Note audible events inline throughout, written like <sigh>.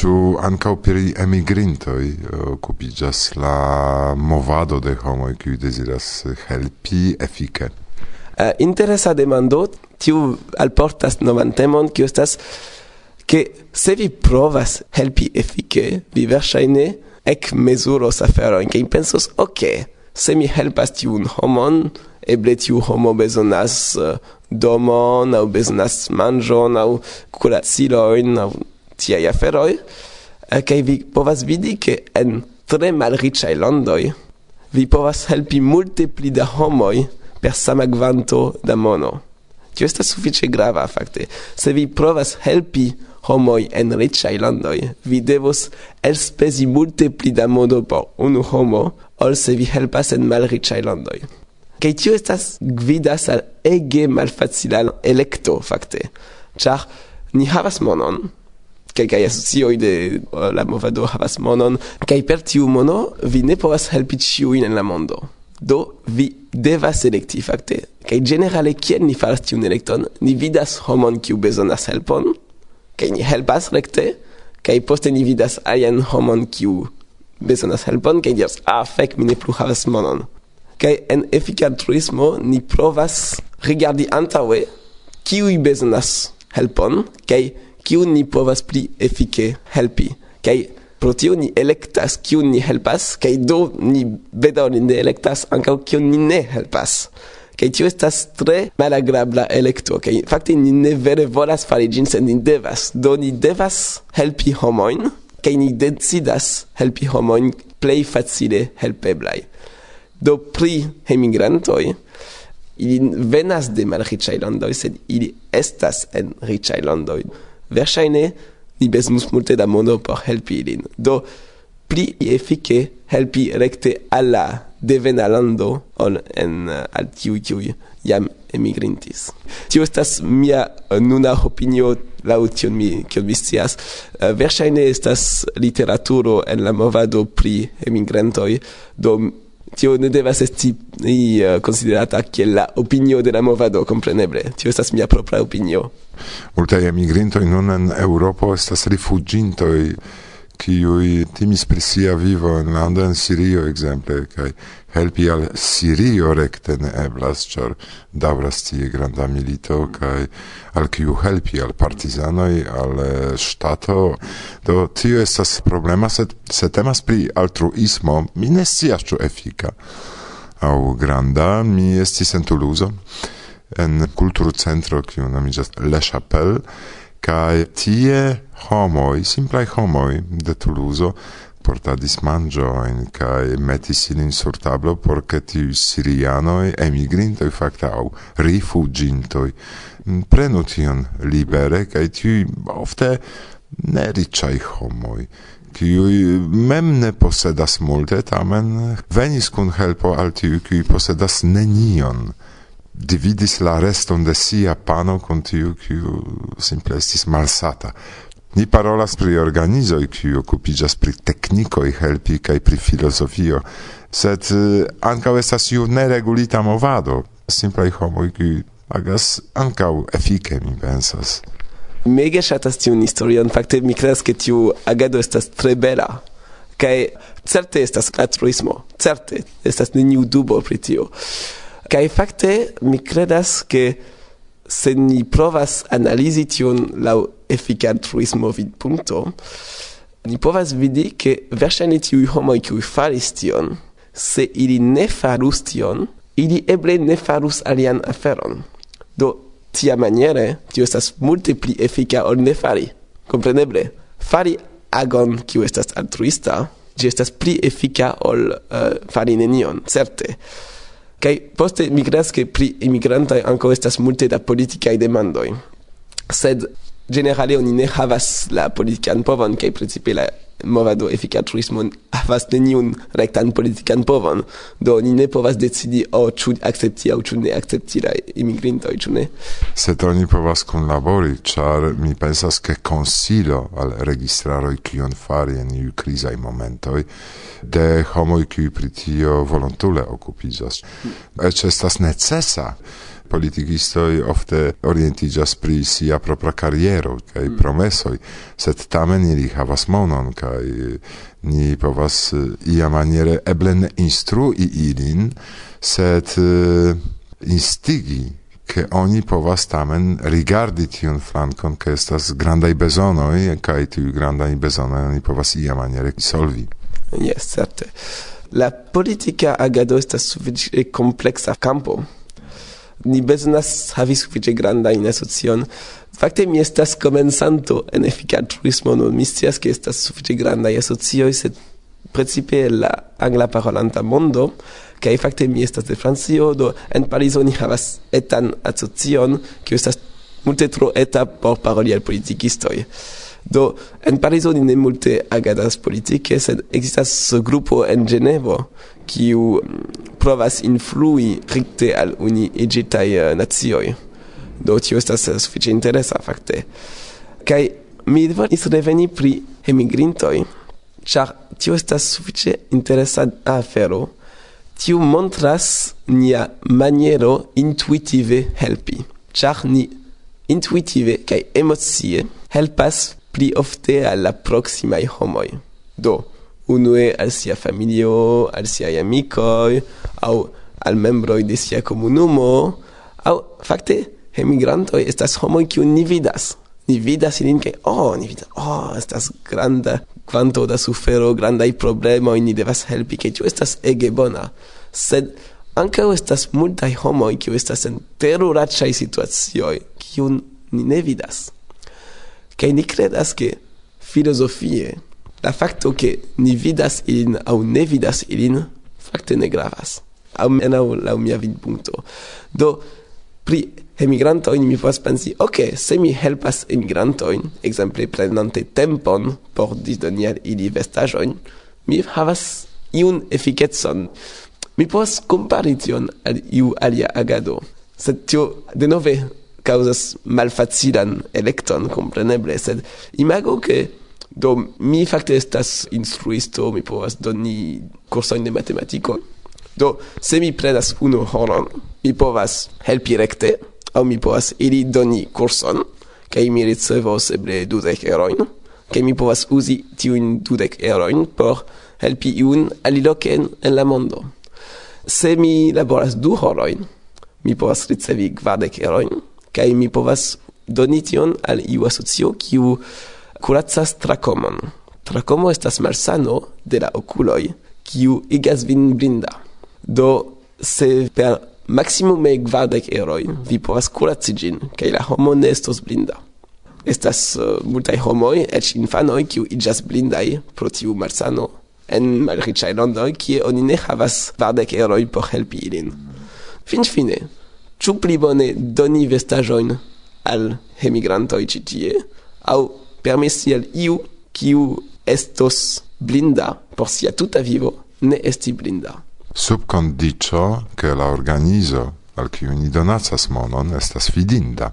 ĉu ankaŭ pri emigrintoj eh, okupiĝas la movado de homoj kiuj deziras helpi efike? Uh, interesa demando, tiu alportas novan temon, kiu estas che se vi provas helpi efike, vi verŝajne ekmezuros aferojn, kaj pensos, ok, se mi helpas tiun homon, eble tiu homo bezonas uh, domon, aŭ bezonas manĝon, aŭ kuracilojn, aŭ tia ia feroi eh, che vi povas vidi che en tre malriccia i landoi vi povas helpi multe pli da homoi per sama quanto da mono. Tio sta suffice grava fakte. Se vi provas helpi homoi en riccia i landoi vi devos elspezi multe pli da mono por unu homo ol se vi helpas en malriccia i landoi Kai tio estas gvidas al ege malfacilan electo, fakte. Char ni havas monon, que que es si hoy de eh, la movado havas monon que hay per tiu mono vi ne povas helpi tiu in la mondo. Do vi devas selecti fakte que generale kien ni faras tiu elekton ni vidas homon kiu bezonas helpon que ni helpas rekte que poste ni vidas alien homon kiu bezonas helpon que dias ah fek mi ne plu havas monon. Kai en efika truismo ni provas rigardi antaŭe kiu i bezonas helpon kai que kiu ni povas pli efike helpi. Kaj pro tio ni elektas kiu ni helpas kaj do ni bedaŭri ne elektas ankaŭ kiu ni ne helpas. Kaj tio estas tre malagrabla elekto kaj fakte ni ne vere volas fari ĝin sed ni devas. Do ni devas helpi homojn kaj ni decidas helpi homojn plej facile helpeblaj do pri hemigrantoj ili venas de malriĉaj landoj sed ili estas en riĉaj landoj. verŝajne ni bezonas multe da mono por helpi ilin. Do pli efike helpi rekte al la devena lando ol en uh, al tiuj kiuj jam emigrintis. Tio estas mia uh, nuna opinio laŭ tion mi kion mi scias. Uh, verŝajne estas literaturo en la movado pri emigrantoj, do tio ne devas esti uh, considerata kiel la opinio de la movado, kompreneble. Tio estas mia propra opinio. Multaj emigrintoj nun en Eŭropo estas rifuĝintoj, kiuj timis pri sia vivo enlande en Sirio, ekzemple, kaj. Okay? helpi al Sirio recte ne eblas, ĉar daŭras tie granda milito kaj al kiu helpi al partizanoj, al eh, ŝtato. Do tio estas problema, sed se temas pri altruismo, mi ne scias ĉu efika aŭ granda. Mi estis en Toulouse, en kulturcentro kiu nomiĝas Le Chapelle kai tie homoi, simplai homoi de Tuluzo portadis in kai metis in sur tablo por ti tiuj sirianoj emigrintoj fakte aŭ mm, prenu tion libere kai ti ofte ne ricai homoi qui mem ne posedas multe tamen venis kun helpo al tiuj qui posedas nenion. Dividis la reston de sia pano kun tiu kiu simple estis malsata. Ni parolas pri organizoj, kiu okupiĝas pri teknikoj helpi kaj pri filozofio, sed ankaŭ estas iu neregulita movado, simplaj homoj, kiuj agas ankaŭ efike, mi pensas. Mege ŝatas tiun historion, fakte mi kredas, ke tiu agado estas tre bela, kaj certe estas altruismo, certe estas neniu dubo pri tio. Kaj fakte mi kredas, ke se ni provas analisi tion lau efficat truismo vid punto, ni povas vidi che versane tiui homoi cui faris tion, se ili ne farus tion, ili eble ne farus alian afferon. Do, tia maniere, tio estas multe pli efica ol ne fari. Compreneble, fari agon quo estas altruista, gi estas pli efica ol uh, fari nenion, certe. Certe. kai poste mi credas ke pri imigrantaj ankaŭ estas multe da politikaj demandoj. Sed generale oni ne havas la politikan povon kaj precipe la movado efikatruismo havas neniun rektan politikan povon. Do oni ne povas decidi o oh, ĉu akcepti aŭ ĉu ne akcepti la imigrintoj ĉu ne? Sed oni povas kunlabori ĉar mi pensas ke konsilo al registraroj kion fari en iuj krizaj momentoj de homoj kiuj pri tio volontule okupiĝas. Eĉ estas necesa politikistoj ofte orientiĝas pri sia propra kariero kaj mm. promesoj, sed tamen ili havas monon kaj ni povas eh, iamaniere eble ne instrui ilin, sed eh, instigi che oni povas tamen rigardi tiun flankon, che estas grandai bezonoi, kai tiu grandai ni oni povas ia maniere solvi. Yes, certe. La politica agado estas sufiĉe complexa campo ni bezonas havi sufiĉe grandajn asocion. Fakte mi estas komencanto en efikaĉurismo nun. Mi scias ke estas sufiĉe grandaj asocioj, sed precipe la angla parolanta mondo, kaj fakte mi estas de Francio, do en Parizo ni havas etan asocion, kiu estas multe tro eta por paroli al politikistoj. Do en Parizo ni ne multe agadas politike, sed existas grupo en Genevo, qui ou provas influi ricte al uni egitai uh, eh, nazioi. Do tio estas eh, uh, suffice interesa, facte. Kai mi volis reveni pri emigrintoi, char tio estas suffice interesa a afero, tio montras nia maniero intuitive helpi, char ni intuitive kai emocie helpas pli ofte al la proximae homoi. Do, unue al sia familio, al siai amicoi, au al membroi de sia comunumo, au facte, emigrantoi estas homoi kiu ni vidas. Ni vidas ilin ke, oh, ni vidas, oh, estas granda quanto da sufero, grandai problemoi, ni devas helpi, ke tu estas ege bona. Sed anca estas multai homoi kiu estas en teruracai situazioi, kiun ni ne vidas. Kaj ni credas ke filosofie, la facto que ni vidas ilin au ne vidas ilin facte ne gravas. Almenaŭ laŭ mia vidpunkto do pri emigrantojn mi povas pensi ok se mi helpas emigrantojn ekzemple prenante tempon por disdoni al ili vestaĵojn mi havas iun efikecon mi povas kompari tion al iu alia agado. Sed tio denove causas malfacilan elekton kompreneble sed imago que Do mi fakte estas instruisto, mi povas doni kursojn de matematiko. Do se mi prenas unu horon, mi povas helpi rekte, aŭ mi povas iri doni kurson, kaj mi ricevos eble dudek erojn, kaj mi povas uzi tiujn dudek erojn por helpi iun aliloken en la mondo. Se mi laboras du horojn, mi povas ricevi kvardek erojn, kaj mi povas doni tion al iu asocio, kiu curacas tracomon. Tracomo estas malsano de la oculoi, kiu igas vin blinda. Do, se per maximume gvardec eroi, vi povas curaci gin, kai la homo ne estos blinda. Estas uh, multai homoi, ec infanoi, kiu igas blindai pro tiu malsano en malricai londoi, kie oni ne havas kvardek eroi por helpi ilin. Finfine, ciu pli bone doni vestajoin al hemigrantoi citie, au permesi al iu kiu estos blinda por sia tuta vivo ne esti blinda. Sub condicio che la organizo al kiu ni donacas monon estas fidinda.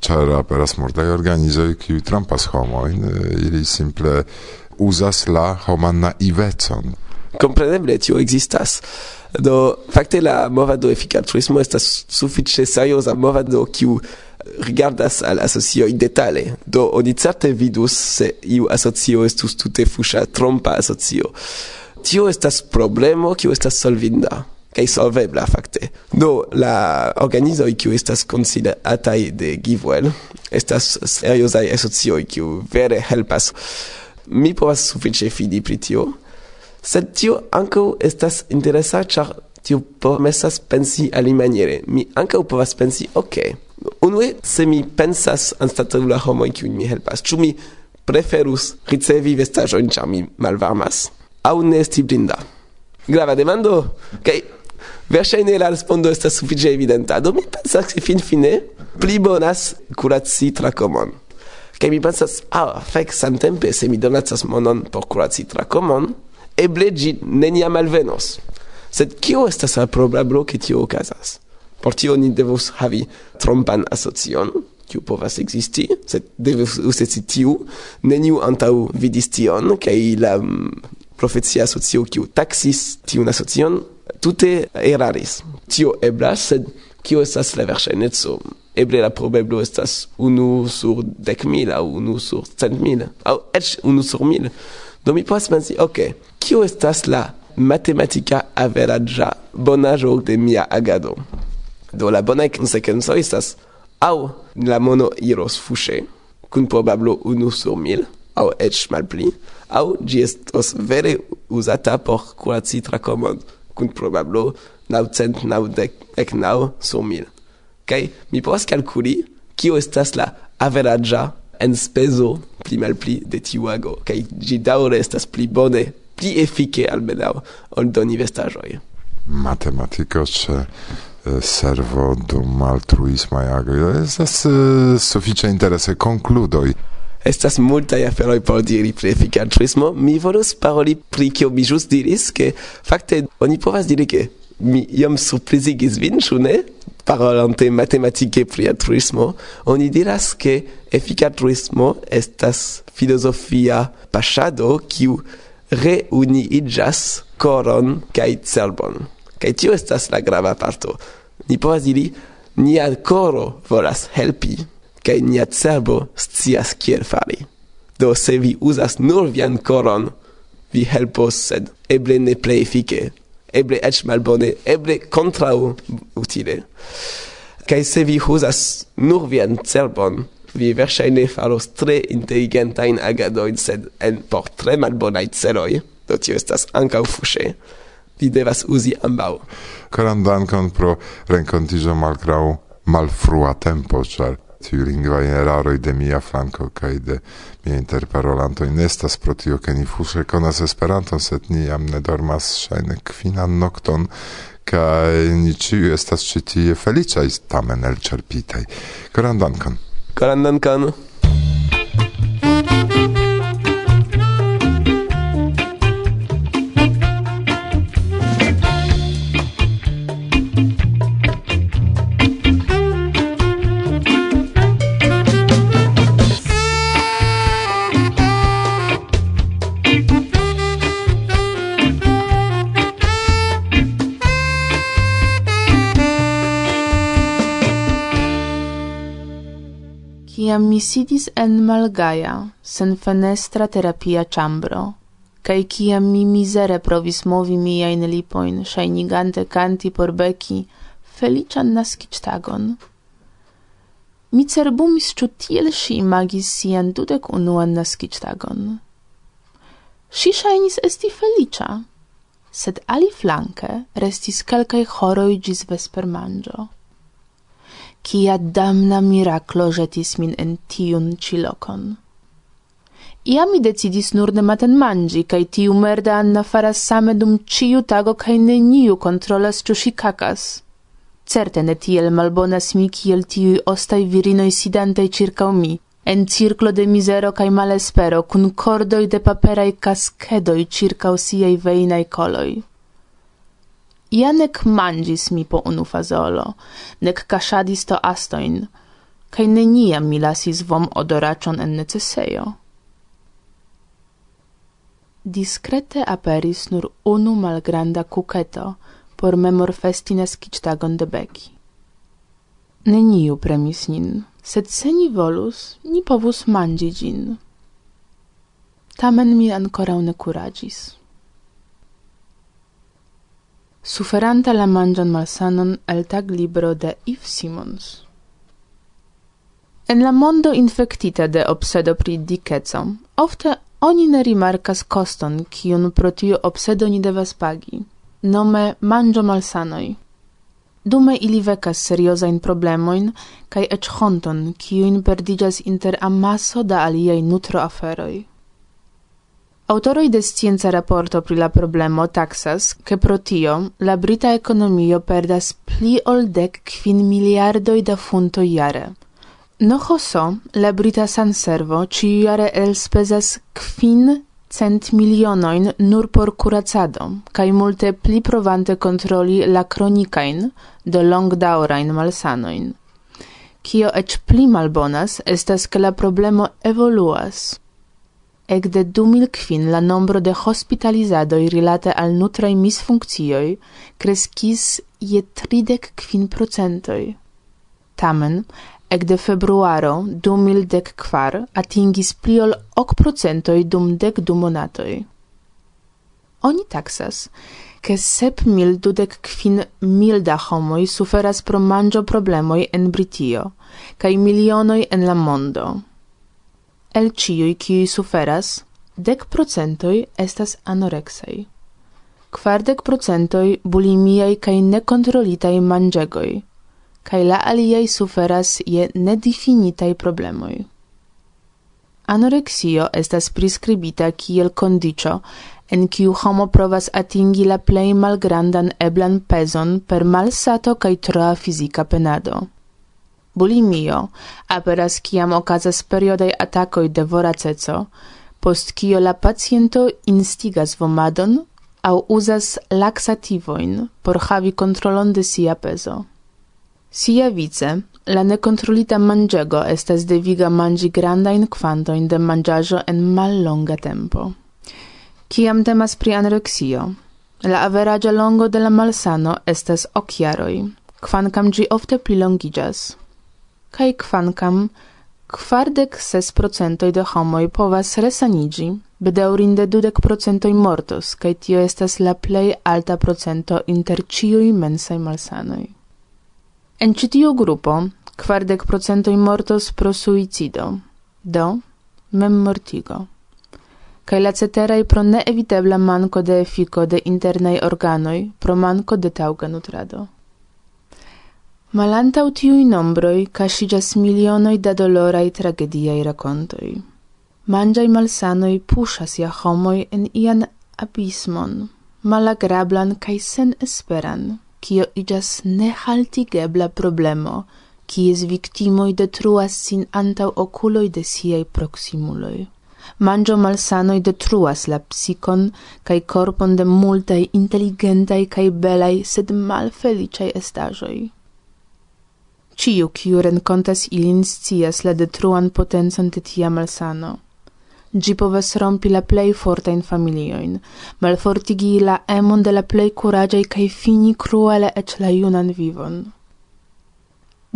Ĉar aperas multaj organizoj kiuj trampas homojn, eh, ili simple uzas la homan naivecon. compreneble tio existas. Do facte la movado efic al turismo estas sufiĉe serioza movado kiu rigardas al asocio in detale. Do oni certe vidus se iu asocio estus tute fuŝa trompa asocio. Tio estas problemo kiu estas solvinda kaj solvebla fakte. Do la organizoj kiu estas konsiderataj de Givewell estas seriozaj asocioj kiu vere helpas. Mi povas sufiĉe fidi pri tio. Sed tio ankaŭ estas interesa, ĉar tio permesas pensi alimaniere. Mi ankaŭ povas pensi, ok, unue se mi pensas anstataŭ la homoj kiuj mi helpas, ĉu mi preferus ricevi vestaĵojn, ĉar mi malvarmas, aŭ ne esti blinda? Grava demando, kaj okay. Verŝajne la respondo estas sufiĉe evidenta, do mi pensas ke finfine pli bonas kuraci tra komon. Kaj mi pensas, ah, fek, samtempe, se mi donacas monon por kuraci tra komon, eble ĝi neniam alvenos. Sed kio estas la probablo ke tio okazas? Por tio ni devus havi trompan asocion, kiu povas ekzisti, sed devus usesti tiu, neniu antaŭ vidis tion, kaj la mm, profecia asocio kiu taksis tiun asocion tute eraris. Tio eblas, sed kio estas la verŝajneco? Eble la probablo estas unu sur dek mil, aŭ unu sur cent mil, aŭ eĉ unu sur mil. Do mi povas pensi: OK, kio estas la matematika averaĝa bonaĵo de mia agado? Do la bonaj konsekvencoj estas: aŭ la mono iros fuŝe kun probablo unu sur mil aŭ eĉ malpli, aŭ ĝi estos vere uzata por kuraci trakomon kun probablo naŭcent naŭdek naŭ sur mil. Kaj mi povas kalkuli kio estas la averaĝa en speso pli malpli de tiuago kaj ĝi daŭre estas pli bone pli efike almenaŭ ol doni vestaĵoj matematiko ĉe eh, eh, servo dum altruismaj e agoj estas eh, sufiĉe interese konkludoj Estas multaj aferoj por diri pri efika altruismo. Mi volus paroli pri kio mi ĵus diris, ke fakte oni povas diri ke mi iom surprizigis vin, ĉu ne? parole entre mathématiques et priatrismo, on y diras que efficatrismo est as philosophia pachado qui reuni ijas coron kai cerbon. Kai tio est as la grava parto. Ni povas diri, ni ad coro volas helpi, kai ni ad cerbo stias kiel fari. Do se vi usas nur vian coron, vi helpos, sed eble ne plei efike. eble ec malbone, eble contrau utile. Kaj se vi uzas nur vian cerbon, vi verŝajne faros tre inteligentajn agadojn, sed en por tre malbonaj celoj, do tio estas ankaŭ fuŝe. Vi devas uzi ambaŭ. Karan dankon pro renkontiĝo malgraŭ malfrua tempo, ĉar tiu lingva eraroj de mia flanco kaj de mia interparolanto in estas pro tio ke ni fuŝe konas Esperanton, sed ni jam ne dormas ŝajne kvinan nokton kaj ni ĉiuj estas ĉi tie feliĉaj tamen elĉerpitaj. Koran dankon. Koran dankon. mi sidis en malgaja, sen fenestra terapia chambro, cae ciam mi misere provis movi miain lipoin, shainigante canti por beci, felician nascic tagon. Mi cerbumis ciu tiel si imagis sian dudec unuan nascic tagon. Si shainis esti felicia, sed ali flanque restis calcae horoi gis vesper mangio kia damna miraklo jetis min en tiun cilokon. Ia mi decidis nur ne maten mangi, cae tiu merda Anna faras same dum ciu tago cae neniu controlas ciu si cacas. Certe ne tiel malbonas mi kiel tiui ostai virinoi sidantei circau mi, en circlo de misero cae malespero, cun cordoi de paperai cascedoi circau siei veinai coloi. Ia nec mangis mi po unu fazolo, nec casadis to astoin, cae neniam mi lasis vom odoracion en necesseio. Discrete aperis nur unu malgranda cuceto por memor festi nascictagon de beki. Neniu premis nin, sed se ni volus, ni povus mangi gin. Tamen mi ancora ne curagis suferanta la mangian malsanon el tag libro de Yves Simons. En la mondo infectita de obsedo pri dikeco, ofte oni ne rimarkas koston, kiun pro tiu obsedo ni devas pagi, nome mangio malsanoj. Dume ili vecas seriozajn problemojn kaj eĉ honton, kiujn perdiĝas inter amaso da aliaj nutroaferoj. Autoroi de scienza raporto pri la problemo taxas, ke pro tio la brita ekonomio perdas pli ol dec quin miliardoi da funto iare. No hoso, la brita sanservo ĉiujare elspezas quin cent milionoin nur por curacado, kaj multe pli provante kontroli la kronikajn do longdaŭrajn malsanojn. Kio ec pli malbonas estas, ke la problemo evoluas – Ecde 2005 la nombro de hospitalizadoj rilate al nutraj misfunkcioj kreskis je 35%. Tamen, ecde februaro 2004 atingis pli ol 8% dum dek du monatoj. Oni taksas, ke sep mil dudek kvin mil da homoj suferas pro manĝo problemoj en Britio kaj milionoj en la mondo. El ciui qui suferas, dec procentoi estas anorexei. Quardec procentoi bulimiai cae necontrolitai mangegoi, cae la aliei suferas je nedifinitai problemoi. Anorexio estas prescribita kiel condicio en kiu homo provas atingi la plej malgrandan eblan pezon per malsato kaj troa fizika penado bulimio aperas kiam okazas periodaj atakoj de voraceco, post kio la paciento instigas vomadon au uzas laxativoin por havi kontrolon de sia peso. Sia vice, la nekontrolita manĝego estas deviga manĝi grandajn kvantojn de manĝaĵo en mallonga tempo. Kiam temas pri anoreksio, la averaĝa longo de la malsano estas ok jaroj, kvankam ĝi ofte plilongiĝas kaj kvankam kvardek ses procentoj de homoj povas resanigi, bedaŭrinde dudek procentoj mortos, kaj tio estas la plej alta procento inter ciui mensaj malsanoj. En ĉi tiu grupo kvardek procentoj mortos pro suicido, do memmortigo. cae la ceteraj pro neevitebla manko de efiko de internaj organoj, pro manko de tauga nutrado. Malantau tiui nombroi casigas milionoi da dolorai tragediai racontoi. Mangiai malsanoi pushas ia homoi en ian abismon, malagrablan cae sen esperan, cio igas nehaltigebla problemo, cies victimoi detruas sin antau oculoi de siei proximuloi. Mangio malsanoi detruas la psicon cae corpon de multae intelligentai cae belai, sed malfeliciai estajoi. Ciu, ciu rencontas ilin scias la detruan potenzon de tia malsano. Gi povas rompi la plei fortain familioin, malfortigi la emon de la plei curagiai cae fini cruele ec la iunan vivon.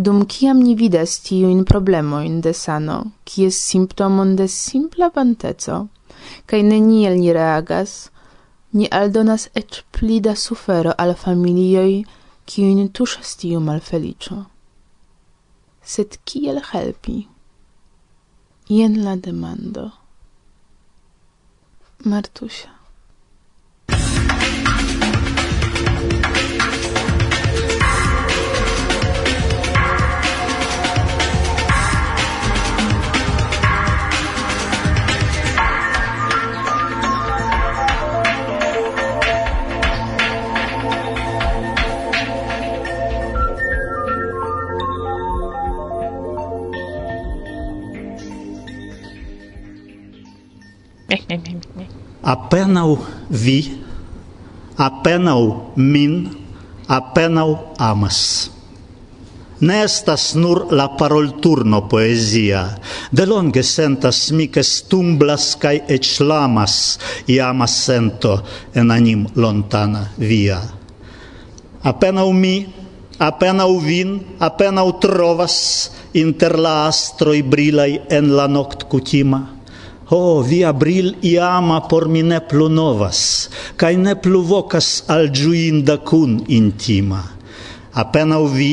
Dum ciam ni vidas tiu in problemoin de sano, kies simptomon de simpla vanteco, cae neniel ni reagas, ni aldonas ec plida sufero al familioi, kiuin tuŝas tiu malfelicio sed kiel helpi? Ien la demando. Martusia. Apenau vi, apenau min, apenau amas. Ne estas nur la poesia, de longe sentas mi, che stumblas kaj i amas sento en anim lontana via. Apenau mi, apenau vin, apenau trovas inter la astroi brilai en la noktkutima ho via bril iama por mi ne plu novas, kaj ne plu vocas al ĝuinda kun intima. Apenaŭ vi,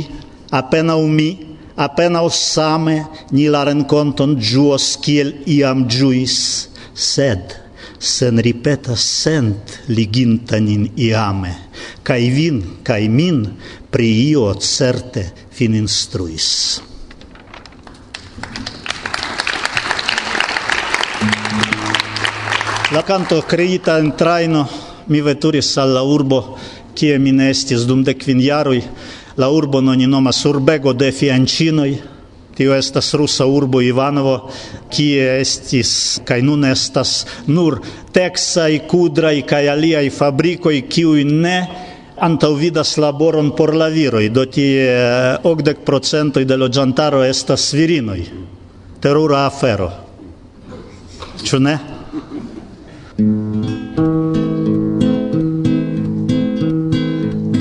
apenaŭ mi, apenaŭ same ni la renconton ĝuos kiel iam juis sed sen ripeta sent liginta nin iame, kai vin, kai min pri io certe fin instruis. La canto creita in traino mi veturis al la urbo kie mi ne estis dum de kvin jaroj. La urbo non nomas urbego de fiancinoj Tio estas rusa urbo Ivanovo, kie estis kaj nun estas nur teksaj, kudraj kaj aliaj fabrikoj, kiuj ne antaŭvidas laboron por la viroj, do tie eh, okdek procentoj de loĝantaro estas virinoj. Terura afero. Ĉu ne?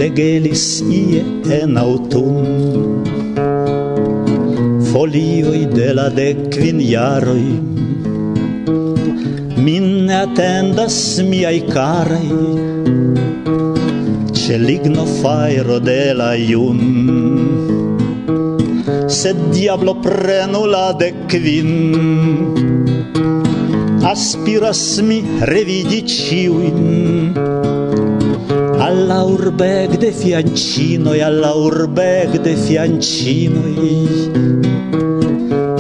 degelis ie en autun folioi de la decvin jaroi min attendas miai carai ce ligno fairo de la iun. Se diablo prenu la decvin aspiras mi revidi ciuin alla urbeg de fiancinoi, alla urbeg de fiancinoi.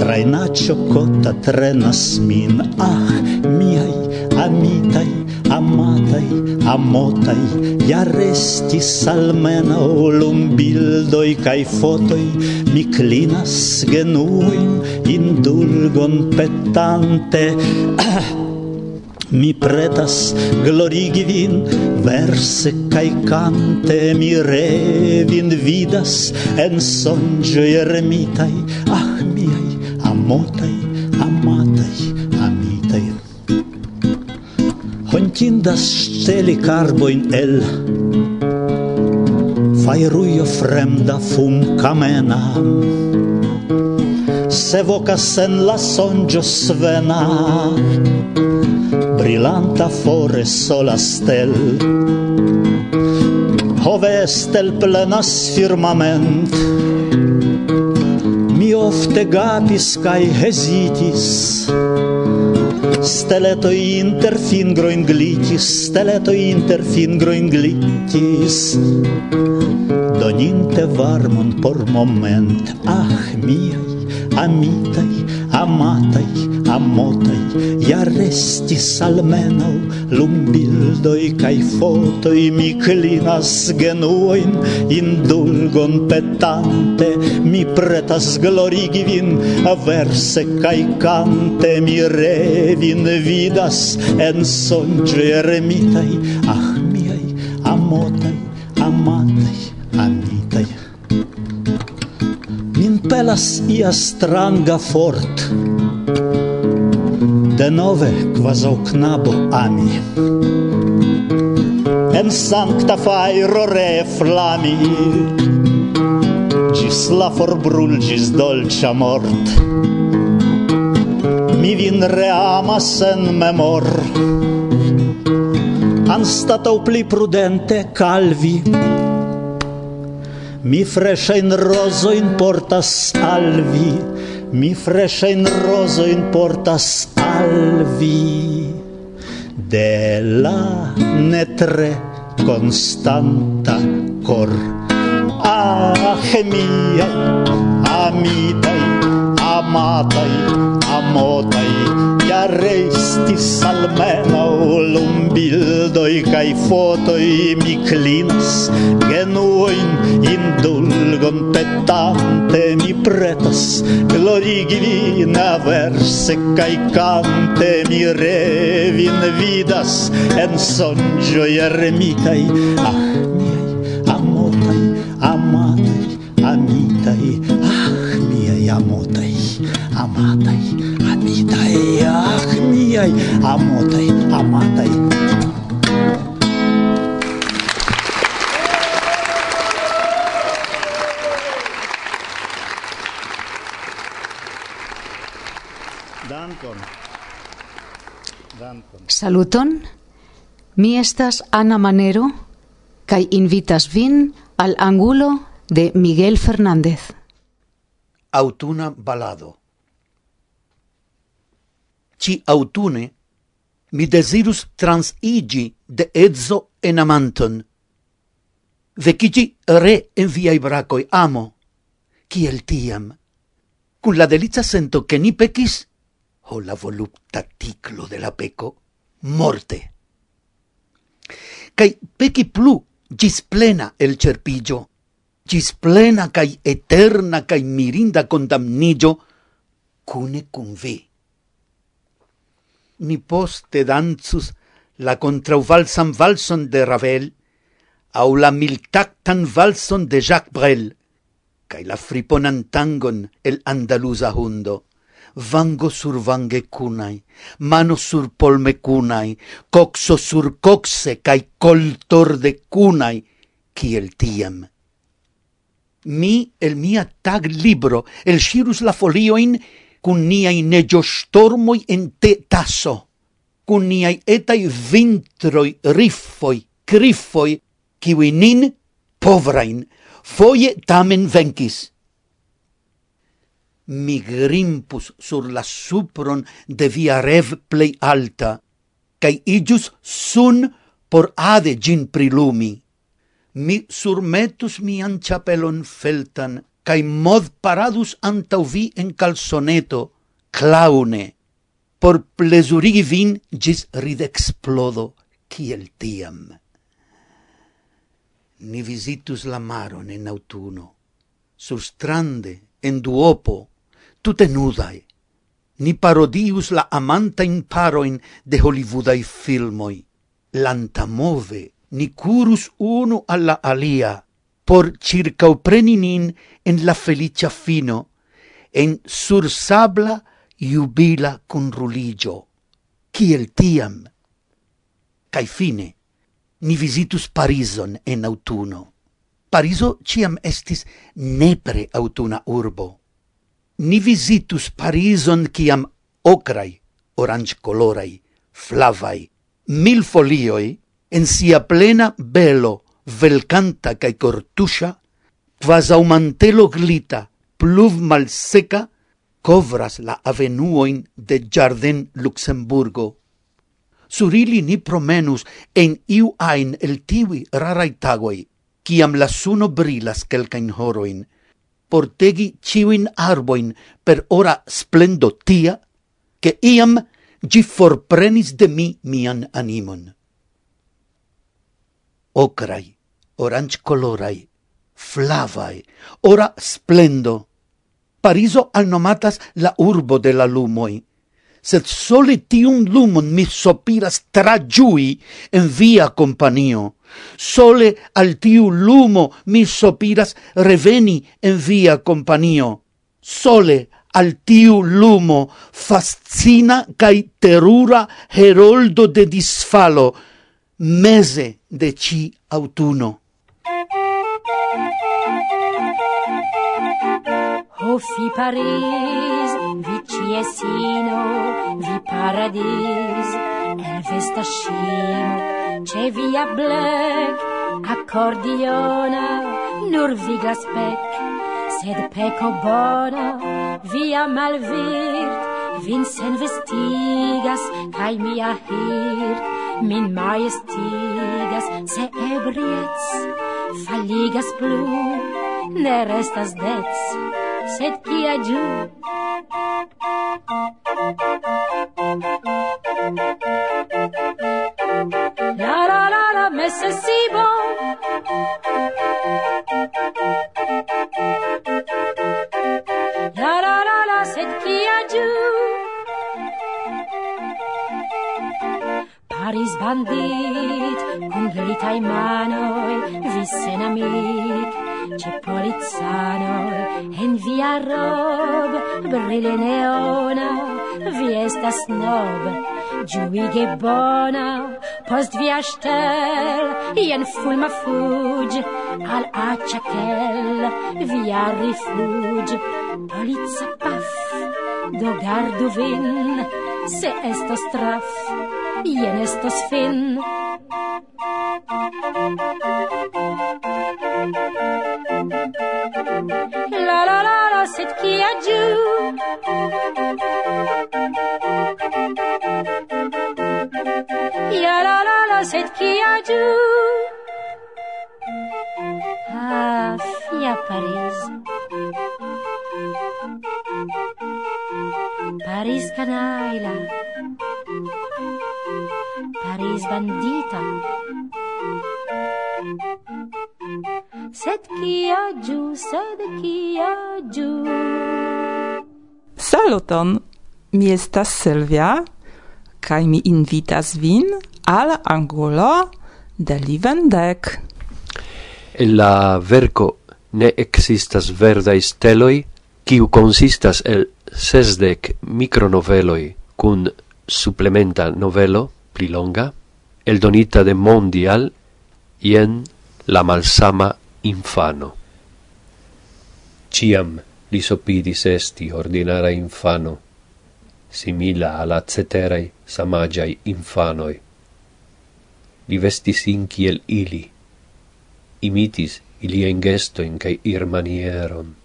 Traina cotta trenas min, ah, miai amitai, amatai, amotai, ja restis olum bildoi kai fotoi, mi clinas genuin, indulgon petante, <clears throat> Mi pretas glorigi vin verse kai cante mi revin vidas en sonjo eremitai ah miaj amotai amatai amitai. Hontindas ŝteli karbojn el Fairuio fremda fumkamena se vocas en la sonjo svena. Brilanta fore sola stel. Hove stel plenas firmament. Mi ofte gapis kai hesitis Steleto inter fingro inglitis, steleto inter fingro inglitis. Doninte varmon por moment, ah miaj amitai, amatai, amotai, ja restis almenau lumbildoi kai fotoi, mi clinas genuoin, indulgon petante, mi pretas glorigi vin, verse kai cante, mi revin vidas, en songe eremitai, ah miei, amotai, amatai, amitai, pelas ia stranga fort. Denove quasau knabo ami. En sancta fairo reflami Gis la forbrulgis dolcia mort. Mi vin reamas en memor. Anstatau pli prudente calvi Mi freshain rozoin portas al vi, mi freshain rozoin portas al vi. De la netre constanta cor, ah, mia, amidai, amatai, amotai, ja restis almena ulum bildoi cae fotoi mi clinas, genuoin indulgon petante mi pretas, glorigi vin averse cae cante mi revin vidas, en songioi eremitai, ah, miei, amotai, amotai, amatai ah amotai. Saluton. Mi estas Ana Manero kaj invitas vin al angulo de Miguel Fernández. Autuna balado. ci autune mi desirus transigi de edzo en amanton. Vecigi re en viai bracoi amo, kiel tiam, cun la delicia sento che ni pecis, o la volupta ticlo de la peco, morte. Cai peci plu, gis plena el cerpigio, gis plena cai eterna cai mirinda condamnigio, cune cum vi ni poste danzus la contrauvalsan valson de Ravel au la miltactan valson de Jacques Brel cae la friponan tangon el andalusa hundo. Vango sur vange cunai, mano sur polme cunai, coxo sur coxe, cae coltor de cunai, kiel tiam. Mi el mia tag libro el shirus la folioin cun niai negiostormoi en te tasso, cun niai etai vintroi, riffoi, criffoi, kiwi nin povrain, foie tamen vencis. Mi grimpus sur la supron de via rev plei alta, cae igius sun por ade gin prilumi. Mi surmetus mian chapelon feltan, cae mod paradus antau vi en calzoneto, claune, por plesurigi vin gis ridexplodo, kiel tiam. Ni visitus la maron en autuno, surstrande, en duopo, tute nudae, ni parodius la amantain paroin de Hollywoodai filmoi. Lantamove ni curus unu alla alia, por circa nin en la felicia fino, en sursabla iubila conruligio, kiel tiam. Cai fine, ni visitus Parison en autuno. Pariso ciam estis nepre autuna urbo. Ni visitus Parison ciam ocrai, orange colorai, flavai, mil folioi, en sia plena belo velcanta cae cortuscia, quasau mantelo glita, pluv mal seca, covras la avenuoin de Jardin Luxemburgo. Sur ili ni promenus en iu ain el tivi rarai tagoi, ciam la suno brilas quelcain horoin, portegi ciuin arboin per ora splendo tia, che iam gi forprenis de mi mian animon. Ocrai orange colorai, flavai, ora splendo. Pariso alnomatas la urbo de la lumoi, sed sole tiun lumon mi sopiras tragiui en via companio. Sole al tiu lumo mi sopiras reveni en via companio. Sole al tiu lumo fascina cae terura heroldo de disfalo, mese de ci autuno. O fi Paris, vi Ciesino, vi Paradis, el vesta scimo, c'è via Black, accordiona, nur vi glaspec, sed peco bona, via malvirt, vin sen vestigas, cae mia hirt, min majestigas, se ebriets, falligas plu, ne restas dets said qui a do. La la la la, mais c'est si bon. faris bandit, cum velitai manoi, vissen amic, ce polizanoi, en via rob, brille neona, vi estas nob, giuige bona, post via stel, ien fulma fuj, al acciacel, via rifuj, polizza paf, do gardu vin, se esto straf, jen estos fin. La la la la, sed a giù Ya la la la, sed a du Ah, fia Paris. Paris canaila. Paris bandita. Sed kia giù, sed a giù. Saluton, mi estas Silvia kai mi invitas vin al angulo de Livendek. En la verco ne existas verdai steloi, kiu consistas el sesdec micronoveloi cun supplementa novelo pli longa, eldonita de Mondial, ien la malsama infano. Ciam li sopidis esti ordinara infano, simila alla ceterai samagiai infanoi. Li vestis inciel ili, imitis ilien gestoin cae ir manieron,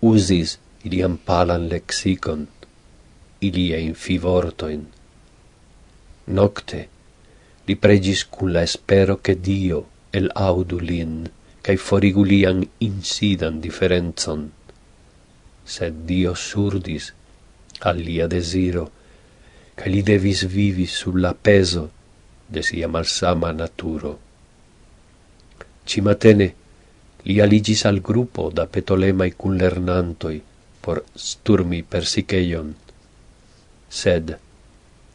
usis iliam palan lexicon, iliein fivortoin. Nocte li pregis cun la espero che Dio el audu lin, cae forigu lian insidan differenzon. Sed Dio surdis al lia desiro, cae li devis vivi sulla peso de sia malsama naturo. Cimatene li aligis al gruppo da petolemai cun lernantoi, por sturmi persiceion. Sed,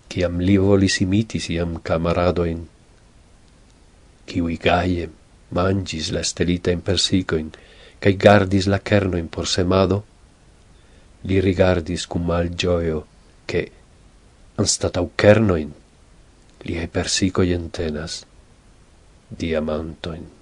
ciam li volis imitis iam camaradoin, ciui gaie mangis la stelitaen persicoin, cae gardis la cernoin por semado, li rigardis cum mal gioio, che, anstatau cernoin, liei persicoi entenas diamantoin.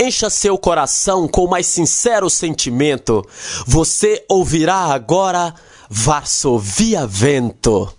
Encha seu coração com o mais sincero sentimento. Você ouvirá agora Varsovia Vento.